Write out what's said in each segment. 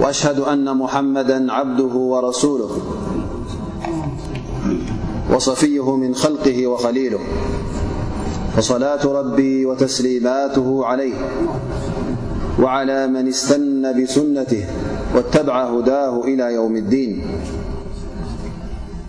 وأشهد أن محمدا عبده ورسوله وصفيه من خلقه وخليله فصلاة ربي وتسليماته عليه وعلى من استن بسنته واتبع هداه إلى يوم الدين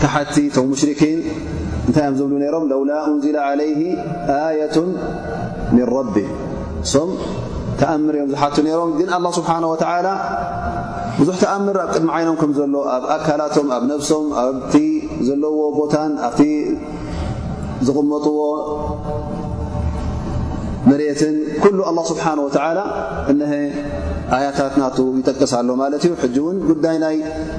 ከሓድቲ እቶም ሙሽሪኪን እንታይ እዮም ዝብሉ ነይሮም ለውላ ኡንዚለ ዓለይሂ ኣየቱን ሚን ረቢ እሶም ተኣምር እዮም ዝሓቱ ነይሮም ግን ኣላ ስብሓን ወተዓላ ብዙሕ ተኣምር ኣብ ቅድሚ ዓይኖም ከም ዘሎ ኣብ ኣካላቶም ኣብ ነብሶም ኣብቲ ዘለዎ ቦታን ኣብቲ ዝቕመጥዎ መሬትን ኩሉ ኣላ ስብሓን ወተዓላ እነሀ ኣያታት ናቱ ይጠቅስ ኣሎ ማለት እዩ ሕጂ እውን ጉዳይ ናይ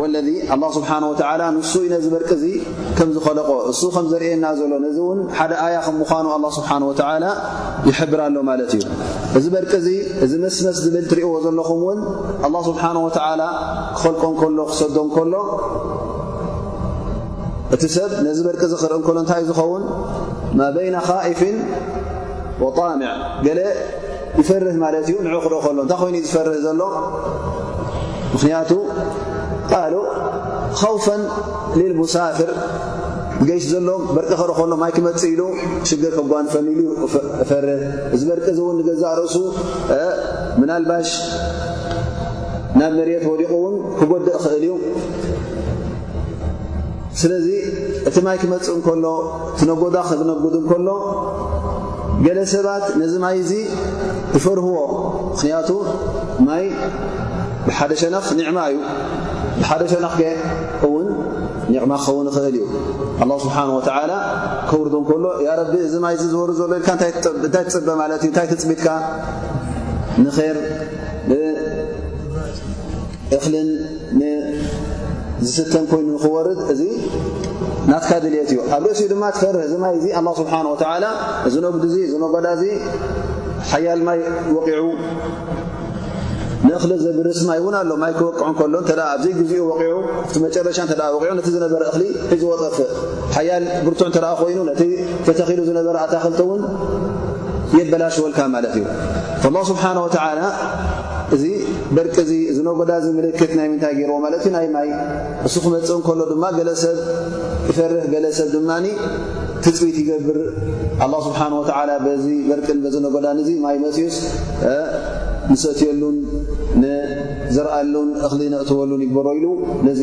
ወለዚ ኣላ ስብሓን ወተዓላ ንሱ ዩ ነዚ በርቂ እዙ ከም ዝኸለቖ እሱ ከም ዘርእየና ዘሎ ነዚ እውን ሓደ ኣያ ከም ምዃኑ ኣላ ስብሓን ወተዓላ ይሕብር ኣሎ ማለት እዩ እዚ በርቂ እዙ እዚ መስመስ ዝብል ትርእዎ ዘለኹም እውን ኣላ ስብሓን ወተዓላ ክኸልቆ እንከሎ ክሰዶ እንከሎ እቲ ሰብ ነዚ በርቂ እዚ ክርኢ እንከሎ እንታይ ዝኸውን ማ በይና ኻኢፍን ወጣምዕ ገለ ይፈርህ ማለት እዩ ንዑ ክርኦ ከሎ እንታይ ኮይኑ ዩ ዝፈርህ ዘሎ ምክንያቱ ቃሉ ኸውፈን ልልሙሳፍር ገይሽ ዘሎ በርቂ ክር ከሎ ማይ ክመፅ ኢሉ ሽግር ከጓንፈኒ ኢሉ እፈርህ እዚ በርቂ እዚ እውን ንገዛእ ርእሱ ምናልባሽ ናብ መሬት ወዲቑ እውን ክጎድእ ክእል እዩ ስለዚ እቲ ማይ ክመፅእ እንከሎ እቲ ነጎዳ ክነጉድ እንከሎ ገለ ሰባት ነዚ ማይ እዚ ይፈርህዎ ምክንያቱ ማይ ብሓደ ሸነኽ ኒዕማ እዩ ብሓደ ሸነኽ ከ እውን ኒዕማ ክኸውን ይኽእል እዩ ኣላ ስብሓን ወተላ ከውርዶ እንከሎ ያ ረቢ እዚ ማይ እዚ ዝወር ዘሎ ኢልካ እንታይ ትፅበ ማለት እዩ እንታይ ትፅቢትካ ንር እኽልን ንዝስተን ኮይኑ ክወርድ እዚ ናትካ ድልት እዩ ኣብ ርእሲኡ ድማ ትፈርህ እዚ ማይ እዚ ኣላ ስብሓን ወተላ እዚ ነጉዲ እዚ እዚ ነጎዳ እዚ ሓያል ማይ ወቂዑ ንእኽሊ ዘብርስ ማይ እውን ኣሎ ማይ ክወቅዑ ከሎ እተ ኣብዘይ ግዜኡ ወቂዑ እቲ መጨረሻ እተ ወቂዑ ነቲ ዝነበረ እኽሊ ሒዝ ወጠፍእ ሓያል ብርቱዕ እንተ ኮይኑ ነቲ ተተኺሉ ዝነበረ ኣታክልቲ እውን የበላሽወልካ ማለት እዩ ስብሓን ወተላ እዚ በርቂ እዚ እዚ ነጎዳ እዚ ምልክት ናይ ምንታይ ገይርዎ ማለት እዩ ናይ ማይ እሱ ክመጽእ እንከሎ ድማ ገለ ሰብ ይፈርህ ገለ ሰብ ድማ ትጽቢት ይገብር ኣላ ስብሓን ወተዓላ በዚ በርቅን በዚ ነጎዳን እዚ ማይ መጽዩስ ንሰትየሉን ንዘርኣሉን እኽሊ ነእትወሉን ይግበሮ ኢሉ ነዚ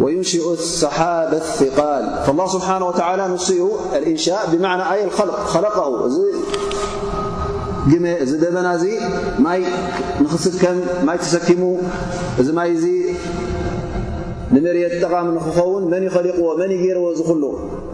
وينشئ اصحاب الثقالفالله سبحانه وتعالى ن الإنشاء بمعنى ي اخ خله دبنا ندك تسكم مري قم نون من يخلقمنيجير ل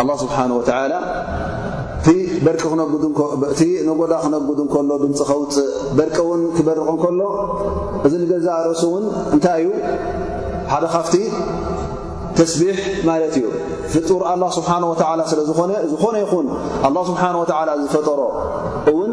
ኣላ ስብሓን ወተዓላ እቲ በርቂ ክነጉድእቲ ነጎዳ ክነጉድ እንከሎ ድምፂ ከውፅእ በርቂ እውን ክበርቕ እንከሎ እዚ ንገዛእ ርእሱ እውን እንታይ እዩ ሓደ ካብቲ ተስቢሕ ማለት እዩ ፍጡር ኣላ ስብሓን ወተዓላ ስለ ዝኾነ ዝኾነ ይኹን ኣላ ስብሓን ወተዓላ ዝፈጠሮ እውን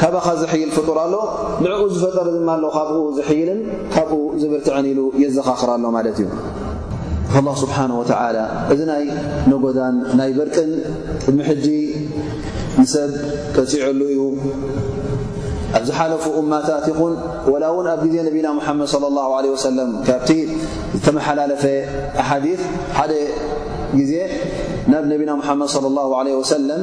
ካባኻ ዝሕይል ፍጡር ኣሎ፣ ንዕኡ ዝፈጠረ ድማ ኣሎ፣ ካብኡ ዝሕይልን ካብኡ ዝብርትዕን ኢሉ የዘኻኽር ኣሎ ማለት እዩ። ኣላህ ስብሓን ወተዓላ እዚ ናይ ነጎዳን ናይ በርቅን ቅድሚ ሕጂ ንሰብ ቀፂዐሉ እዩ። ኣብ ዝሓለፉ እማታት ይኹን ወላ እውን ኣብ ግዜ ነቢና ሙሓመድ صለ ላሁ ለ ወሰለም ካብቲ ዝተመሓላለፈ ኣሓዲ ሓደ ግዜ ናብ ነቢና ሙሓመድ صለ ላሁ ለ ወሰለም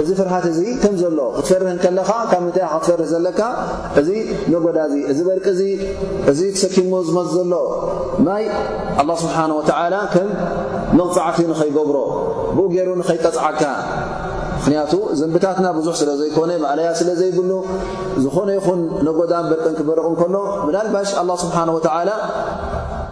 እዚ ፍርሃት እዚ ከም ዘሎ ክትፈርህ እንከለኻ ካብ ምንታይ ኢኻ ክትፈርህ ዘለካ እዚ ነጎዳ እዚ እዚ በርቂ እዚ እዚ ተሰኪምዎ ዝመጽእ ዘሎ ማይ ኣላህ ስብሓን ወተዓላ ከም መቕጻዕቲ ንኸይገብሮ ብኡ ገይሩ ንኸይቀጽዓካ ምክንያቱ ዘንብታትና ብዙሕ ስለ ዘይኮነ ማእለያ ስለ ዘይብሉ ዝኾነ ይኹን ነጎዳን በርቅን ክበርቕ እንከሎ ምናልባሽ ኣላህ ስብሓን ወተዓላ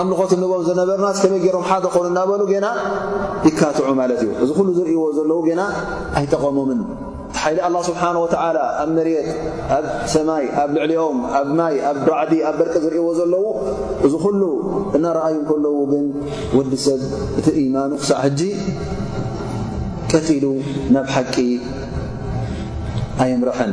ኣምልኾት እንቦም ዘነበርናስ ከመይ ገይሮም ሓደ ኮኑ እናበሉ ጌና ይካትዑ ማለት እዩ እዚ ኩሉ ዝርእዎ ዘለዉ ጌና ኣይጠቐሞምን ሓይሊ ኣላ ስብሓን ወተዓላ ኣብ መሬት ኣብ ሰማይ ኣብ ልዕሊኦም ኣብ ማይ ኣብ ራዕዲ ኣብ በርቂ ዝርእዎ ዘለዉ እዚ ኩሉ እናረኣዩ ከለዉ ግን ወዲ ሰብ እቲ ኢማኑ ክሳዕ ሕጂ ቀጢሉ ናብ ሓቂ ኣየምርሐን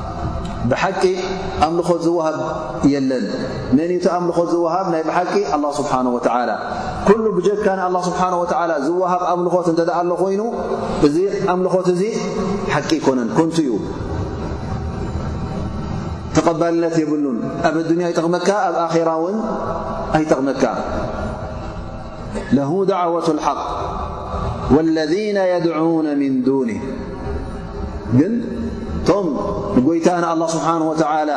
ብሓቂ ኣምልኾት ዝወሃብ የለን። መን እዩ እቲ ኣምልኾት ዝወሃብ ናይ ብሓቂ? ኣላህ ስብሓነሁ ወተዓላ። ኩሉ ብጀካ ንኣላህ ስብሓነሁ ወተዓላ ዝወሃብ ኣምልኾት እንተ ደኣ ኣሎ ኮይኑ እዚ ኣምልኾት እዚ ሓቂ ኣይኮነን፣ ኮንቱ እዩ። ተቐባልነት የብሉን። ኣብ ኣዱንያ ይጠቕመካ ኣብ ኣኼራ እውን ኣይጠቕመካ። ለሁ ዳዕወት ልሓቅ ወለዚነ የድዑነ ምን ዱኒ ግን እቶም ንጐይታ ንኣላ ስብሓን ወተዓላ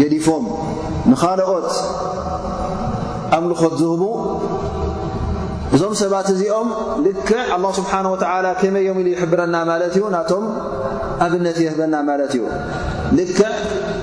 ገዲፎም ንኻልኦት ኣምልኾት ዝህቡ እዞም ሰባት እዚኦም ልክዕ ኣላ ስብሓን ወተዓላ ከመይ ዮም ኢሉ ይሕብረና ማለት እዩ ናቶም ኣብነት የህበና ማለት እዩ ልክዕ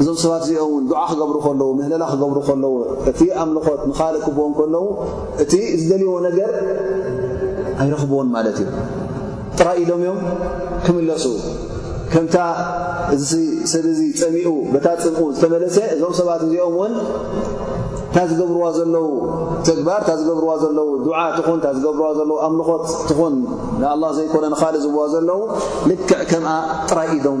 እዞም ሰባት እዚኦም እውን ዱዓ ክገብሩ ከለዉ፣ ምህለላ ክገብሩ ከለዉ፣ እቲ ኣምልኾት ንኻልእ ክህብዎ እንከለዉ፣ እቲ ዝደልይዎ ነገር ኣይረኽብዎን ማለት እዩ። ጥራይ ኢሎም እዮም ክምለሱ። ከምታ እዚ ሰብ እዚ ጸሚኡ በታ ጽምኡ ዝተመለሰ፣ እዞም ሰባት እዚኦም እውን እታ ዝገብርዋ ዘለዉ ተግባር፣ እታ ዝገብርዋ ዘለዉ ዱዓ ትኹን፣ እታ ዝገብርዋ ዘለዉ ኣምልኾት ትኹን፣ ንኣላህ ዘይኮነ ንኻልእ ዝህብዋ ዘለዉ፣ ልክዕ ከምኣ ጥራይ ኢዶም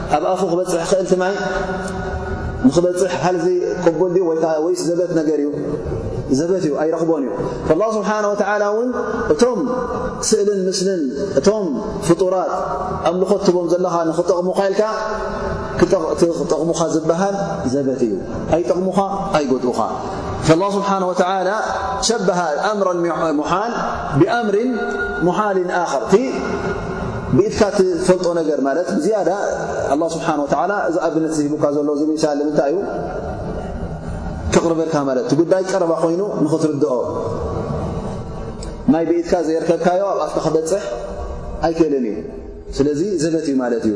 ኣብ ኣፉ ክበጽሕ ይኽእል እቲ ማይ ንክበጽሕ ሃል እዚ ቅቡል ድዩ ወይስ ዘበት ነገር እዩ ዘበት እዩ ኣይረኽቦን እዩ ላ ስብሓን ወተላ እውን እቶም ስእልን ምስልን እቶም ፍጡራት ኣምልኾ ትቦም ዘለኻ ንክጠቕሙኻ ኢልካ ጠቕሙኻ ዝበሃል ዘበት እዩ ኣይጠቕሙኻ ኣይጎድኡኻ ላ ስብሓን ወተላ ሸበሃ ኣምር ሙሓል ብኣምር ሙሓልን ኣኸርቲ ብኢድካ እትፈልጦ ነገር ማለት ብዝያዳ ኣላ ስብሓን ወተላ እዚ ኣብነት ዝሂቡካ ዘሎ እዚ ምሳል ንምንታይ እዩ ተቕርበልካ ማለት እቲ ጉዳይ ቀረባ ኮይኑ ንኽትርድኦ ማይ ብኢድካ ዘየርከብካዮ ኣብ ኣፍካ ክበፅሕ ኣይክእልን እዩ ስለዚ ዘበት እዩ ማለት እዩ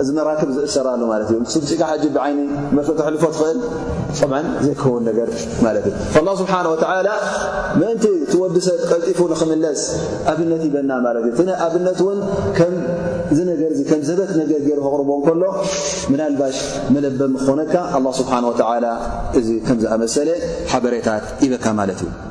እዚ መራክብ ዝእሰራሉ ማለት እዩ ስምፂካ ሕጂ ብዓይኒ መርቶ ተሕልፎ ትኽእል ጠብዓን ዘይከውን ነገር ማለት እዩ ኣላ ስብሓን ወተላ ምእንቲ ትወዲ ሰብ ቀልጢፉ ንክምለስ ኣብነት ይበና ማለት እዩ እቲ ኣብነት እውን ከም እዚ ነገር እዚ ከም ዘበት ነገር ገይሩ ከቕርቦ እንከሎ ምናልባሽ መለበም ክኾነካ ኣላ ስብሓን ወተላ እዚ ከም ዝኣመሰለ ሓበሬታት ይበካ ማለት እዩ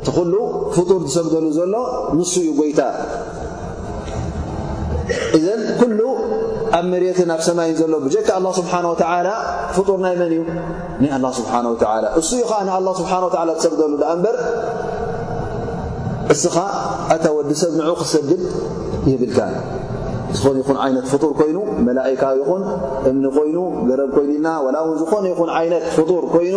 እቲ ኩሉ ፍጡር ዝሰግደሉ ዘሎ ንሱ እዩ ጎይታ እዘን ኩሉ ኣብ መሬትን ኣብ ሰማይን ዘሎ ብጀካ ኣላ ስብሓን ወተዓላ ፍጡር ናይ መን እዩ ናይ ኣላ ስብሓን ወተዓላ እሱ እዩ ኸዓ ንኣላ ስብሓን ወተዓላ ትሰግደሉ ደኣ እምበር እስኻ ኣታ ወዲ ሰብ ንዑ ክሰግድ ይብልካ ዝኾነ ይኹን ዓይነት ፍጡር ኮይኑ መላእካ ይኹን እምኒ ኮይኑ ገረብ ኮይኑና ወላ እውን ዝኾነ ይኹን ዓይነት ፍጡር ኮይኑ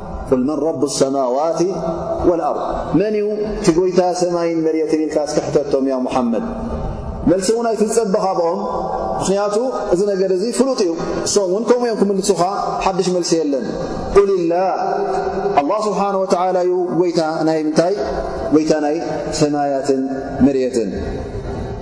ቁል መን ረቡ ሰማዋት ወልኣርድ መን እዩ እቲ ጎይታ ሰማይን መሬትን ኢልካ እስኪ ሕተቶም ያ ሙሓመድ መልሲ እውን ኣይትፀበ ካብኦም ምክንያቱ እዚ ነገር እዚ ፍሉጥ እዩ እሶም እውን ከምኡ እዮም ክምልሱኻ ሓድሽ መልሲ የለን ቁል ላ ኣላ ስብሓን ወተላ እዩ ጎይታ ናይ ምንታይ ጎይታ ናይ ሰማያትን መሬትን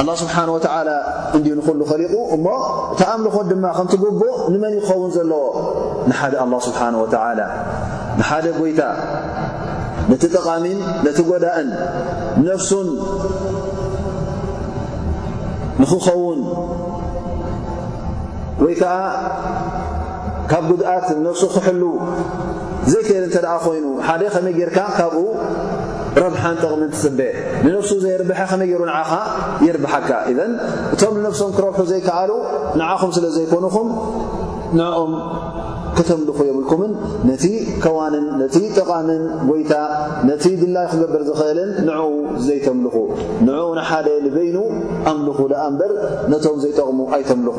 ኣላህ ስብሓን ወተዓላ እንድዩ ንኹሉ ኸሊቑ እሞ እቲ ኣምልኾት ድማ ከምቲ ግቡእ ንመን እዩ ክኸውን ዘለዎ ንሓደ ኣላህ ስብሓን ወተዓላ ንሓደ ጐይታ ነቲ ጠቓሚን ነቲ ጐዳእን ነፍሱን ንኽኸውን ወይ ከዓ ካብ ጉድኣት ነብሱ ክሕሉ ዘይክእል እንተ ደኣ ኮይኑ ሓደ ከመይ ጌርካ ካብኡ ረብሓን ጥቕምን ትጽበ? ንነብሱ ዘየርብሐ ከመይ ጌሩ ንዓኻ የርብሓካ? ኢዘን እቶም ንነብሶም ክረብሑ ዘይከኣሉ ንዓኹም ስለ ዘይኮኑኹም ንዕኦም ከተምልኹ የብልኩምን ነቲ ከዋንን ነቲ ጠቓምን ጎይታ ነቲ ድላዩ ክገብር ዝኽእልን ንዕኡ ዘይተምልኹ ንዕኡ ንሓደ ንበይኑ ኣምልኹ ደኣ እምበር ነቶም ዘይጠቕሙ ኣይተምልኹ።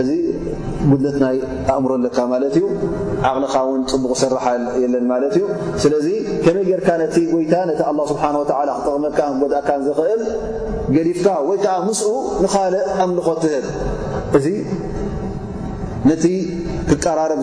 እዚ ጉድለት ናይ ኣእምሮ ኣለካ ማለት እዩ ዓቕልኻ ውን ጽቡቕ ሰርሓ የለን ማለት እዩ ስለዚ ከመይ ጌርካ ነቲ ጎይታ ነቲ ኣላ ስብሓን ወተላ ክጠቕመካን ክጎድእካን ዝኽእል ገዲፍካ ወይ ከዓ ምስኡ ንኻልእ ኣምልኾት ትህብ እዚ ነቲ ክቀራረብ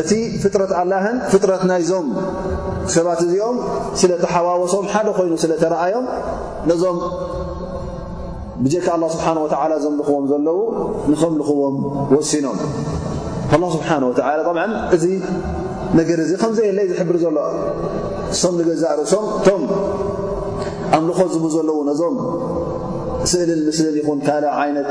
እቲ ፍጥረት ኣላህን ፍጥረት ናይዞም ሰባት እዚኦም ስለ ተሓዋወሶም ሓደ ኮይኑ ስለ ተረኣዮም ነዞም ብጀካ ኣላ ስብሓን ወተዓላ ዘምልኽዎም ዘለዉ ንኸምልኽዎም ወሲኖም ኣላ ስብሓን ወተዓላ ጠብዓ እዚ ነገር እዚ ከምዘየለይ ዝሕብር ዘሎ እሶም ንገዛእ ርእሶም እቶም ኣምልኾ ዝቡ ዘለዉ ነዞም ስእልን ምስልን ይኹን ካልእ ዓይነት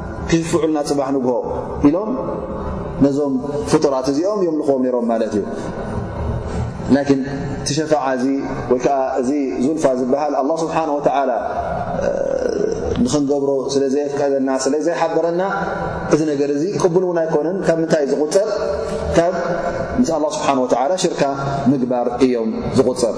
ክሽፍዑልና ጽባሕ ንግሆ ኢሎም ነዞም ፍጡራት እዚኦም የምልኽዎም ነይሮም ማለት እዩ ላኪን እቲ ሸፋዓ እዚ ወይ ከዓ እዚ ዙልፋ ዝበሃል ኣላ ስብሓን ወተዓላ ንኽንገብሮ ስለ ዘየፍቀደና ስለ ዘይሓበረና እዚ ነገር እዚ ቅቡል እውን ኣይኮነን ካብ ምንታይ ዝቁፀር ካብ ምስ ኣላ ስብሓን ወተዓላ ሽርካ ምግባር እዮም ዝቁፀር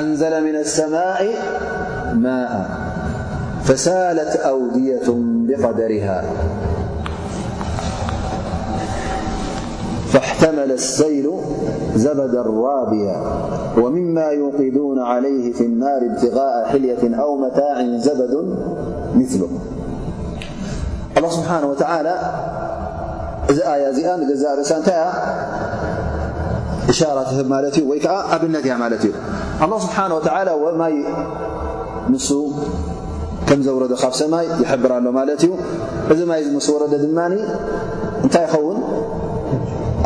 أنزل من السماء ماء فسالت أودية بقدرها فاحتمل السيل زبدا رابيا ومما يوقدون عليه في النار ابتغاء حلية أو متاع زبد مثله ኣላ ስብሓን ወተላ እዚ ኣያ እዚኣ ንገዛእ ርእሳ እንታይ እያ እሻራ ትህብ ማለት እዩ ወይ ከዓ ኣብነት እያ ማለት እዩ ኣላ ስብሓን ወተላ ወማይ ንሱ ከም ዘውረዶ ካብ ሰማይ ይሕብር ኣሎ ማለት እዩ እዚ ማይ እዚ ምስ ወረደ ድማ እንታይ ይኸውን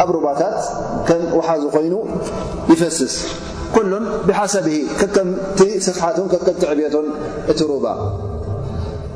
ኣብ ሩባታት ከም ውሓዚ ኮይኑ ይፈስስ ኩሉን ብሓሰብሂ ከከምቲ ስፍሓቱን ከከምቲ ዕብቶን እቲ ሩባ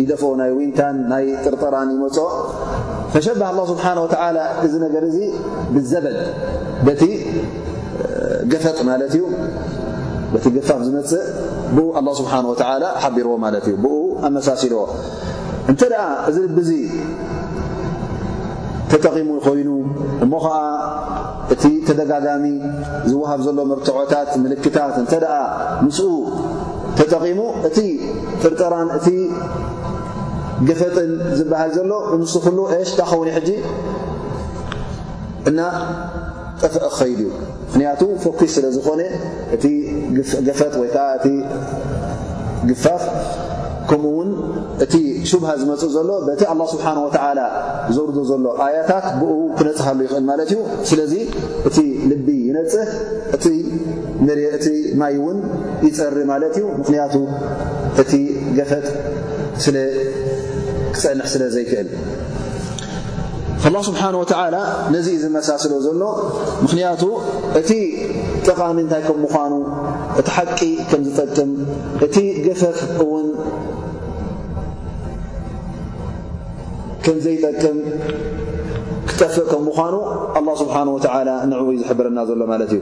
ይደፍኦ ናይ ዊንታን ናይ ጥርጠራን ይመጾ ፈሸበ ኣላ ስብሓን ወተላ እዚ ነገር እዚ ብዘበድ በቲ ገፈጥ ማለት እዩ በቲ ገፋብ ዝመፅእ ብኡ ኣላ ስብሓን ወተላ ሓቢርዎ ማለት እዩ ብኡ ኣመሳሲልዎ እንተ ደኣ እዚ ልቢ እዙ ተጠቒሙ ኮይኑ እሞ ኸዓ እቲ ተደጋጋሚ ዝወሃብ ዘሎ መርትዖታት ምልክታት እንተ ደኣ ምስኡ ተጠቒሙ እቲ ጥርጠራን እቲ ገፈጥን ዝበሃል ዘሎ እምሱ ኩሉ እሽ እንታይ ኸውን ሕጂ እና ጠፍእ ክኸይድ እዩ ምክንያቱ ፎኪስ ስለ ዝኾነ እቲ ገፈጥ ወይ ከዓ እቲ ግፋፍ ከምኡ ውን እቲ ሹብሃ ዝመፅ ዘሎ በቲ ኣላ ስብሓን ወተላ ዘውርዶ ዘሎ ኣያታት ብኡ ክነፅሃሉ ይኽእል ማለት እዩ ስለዚ እቲ ልቢ ይነፅህ እቲ መርየእቲ ማይ እውን ይጸሪ ማለት እዩ፣ ምኽንያቱ እቲ ገፈጥ ስለ ክጸንሕ ስለ ዘይክእል። ኣላህ ስብሓነ ወተዓላ ነዚ እዩ ዝመሳስሎ ዘሎ፣ ምኽንያቱ እቲ ጠቓሚ እንታይ ከም ምዃኑ፣ እቲ ሓቂ ከም ዝጠቅም፣ እቲ ገፈፍ እውን ከም ዘይጠቅም ክጠፍእ ከም ምዃኑ ኣላህ ስብሓነ ወተዓላ ንዕኡ እዩ ዝሕብረና ዘሎ ማለት እዩ።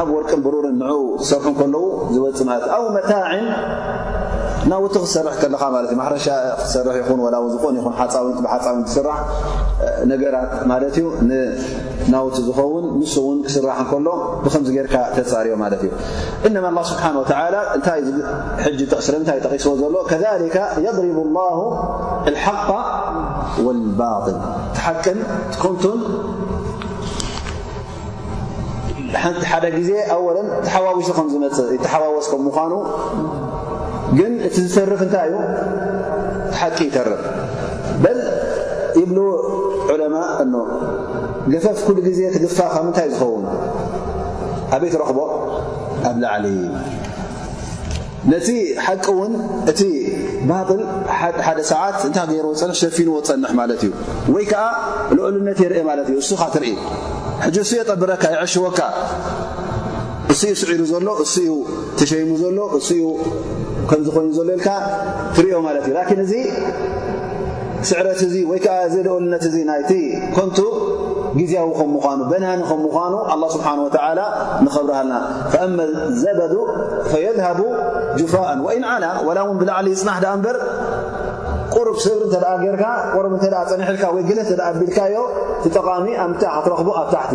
ኣብ ወርቅን ብሩርን ንዕኡ ዝሰርሑ ከለዉ ዝወፅእ ማለት እዩ ኣው መታዕን ናውቲ ክትሰርሕ ከለኻ ማለት እዩ ማሕረሻ ክትሰርሕ ይኹን ወላ ውን ዝኾን ይኹን ሓፃዊንቲ ብሓፃዊን ትስራሕ ነገራት ማለት እዩ ንናውቲ ዝኸውን ንሱ እውን ክስራሕ ከሎ ብከምዚ ጌርካ ተፃርዮ ማለት እዩ እነማ ላ ስብሓን ወተላ እንታይ ሕጂ ጥቕስለ ምንታይ ጠቂስዎ ዘሎ ከሊከ የድሪቡ ላሁ ልሓቃ ወልባል ትሓቅን ትኮንቱን ሓንቲ ሓደ ግዜ ኣወለን ተሓዋዊሱ ከም ዝመጽእ ይተሓዋወስ ከም ምዃኑ ግን እቲ ዝተርፍ እንታይ እዩ ሓቂ ይተርፍ በል ይብሉ ዑለማ እኖ ገፈፍ ኩሉ ግዜ ትግፋ ካብ ምንታይ ዝኸውን ኣበይ ትረኽቦ ኣብ ላዕሊ ነቲ ሓቂ ውን እቲ ባጥል ሓሓደ ሰዓት እንታይ ገይርዎ ዝጸንሕ ሸፊንዎ ዝጸንሕ ማለት እዩ ወይ ከኣ ልዑልነት የርኢ ማለት እዩ እሱኻ ትርኢ ሕጂ እሱ የጠብረካ የዐሽወካ እሱ እዩ ስዒሩ ዘሎ እሱ እዩ ተሸይሙ ዘሎ እሱ እዩ ከምዚ ኮይኑ ዘሎ ኢልካ ትሪኦ ማለት እዩ ላኪን እዚ ስዕረት እዚ ወይ ከኣ እዚ ልኡልነት እዚ ናይቲ ኮንቱ ግዜያዊ ከም ምዃኑ በናኒ ከም ምዃኑ ኣላ ስብሓን ወተዓላ ንኸብርሃልና ፈእመ ዘበዱ ፈየዝሃቡ ጁፋእን ወኢን ዓላ ወላ እውን ብላዕሊ ይፅናሕ ደኣ እምበር ቁርብ ስብሪ እንተ ደኣ ጌርካ ቁርብ እንተ ደኣ ፀኒሕልካ ወይ ግለ እንተ ደኣ ኣቢልካዮ እቲ ጠቓሚ ኣምታ ክትረኽቡ ኣብ ታሕቲ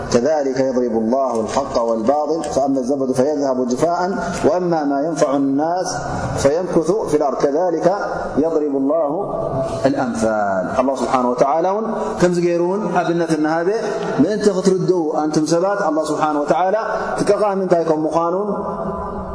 اأضكذلك يضرب الله الحق والباطل فأما الزبد فيذهب دفاء وأما ما ينفع الناس فيمكث في الأرض كذلك يضرب الله الأمثال الله سبحانه وتعالى كن ننه نر أنتم بالله سبحانه وتعالى منكمانن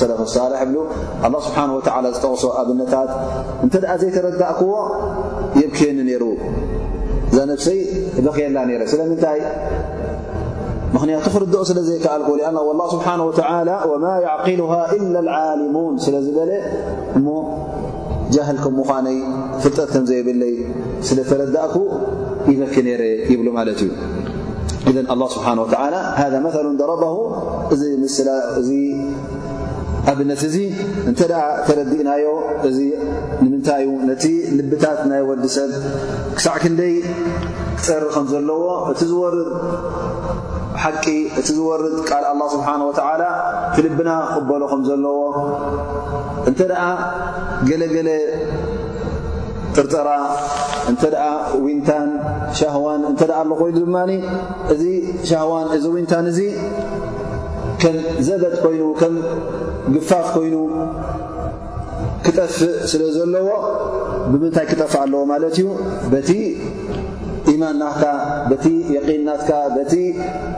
ሰለፍ ሳልሕ እብሉ ኣላ ስብሓን ወተዓላ ዝጠቕሶ ኣብነታት እንተ ደኣ ዘይተረዳእክዎ የብክየኒ ነይሩ እዛ ነፍሰይ እበክየላ ነይረ ስለምንታይ ምኽንያቱ ክርድኦ ስለ ዘይከኣልክዎ ኣና ላ ስብሓን ወተላ ወማ ያዕቂሉሃ ኢላ ልዓሊሙን ስለ ዝበለ እሞ ጃህል ከም ምዃነይ ፍልጠት ከም ዘይብለይ ስለ ተረዳእኩ ይበኪ ነይረ ይብሉ ማለት እዩ ኢዘን ኣላ ስብሓን ወተላ ሃ መሉ ደረበሁ እዚ ምስላ እዚ ኣብነት እዚ እንተ ደኣ ተረዲእናዮ እዚ ንምንታይ እዩ ነቲ ልብታት ናይ ወዲ ሰብ ክሳዕ ክንደይ ክጸሪ ከም ዘለዎ እቲ ዝወርድ ሓቂ እቲ ዝወርድ ቃል ኣላ ስብሓን ወተዓላ እቲ ልብና ክቕበሎ ከም ዘለዎ እንተ ደኣ ገለገለ ጥርጠራ እንተደኣ ዊንታን ሻህዋን እንተደኣ ኣሎ ኮይኑ ድማ እዚ ሻህዋን እዚ ዊንታን እዚ ከም ዘበት ኮይኑ ከም ግፋፍ ኮይኑ ክጠፍእ ስለ ዘለዎ ብምንታይ ክጠፍእ ኣለዎ ማለት እዩ በቲ ኢማን ናትካ በቲ የቂን ናትካ በቲ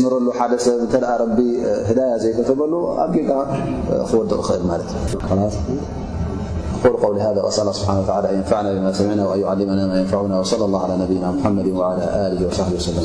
يمر س رب هداية يل و ل ل قولذا س ه بحانهوتعلى أن ينفعنا بما سمعنا وأن يعلمنا ما ينفعنا وصلى الله على نبينا محمد وعلى له وصب وسلم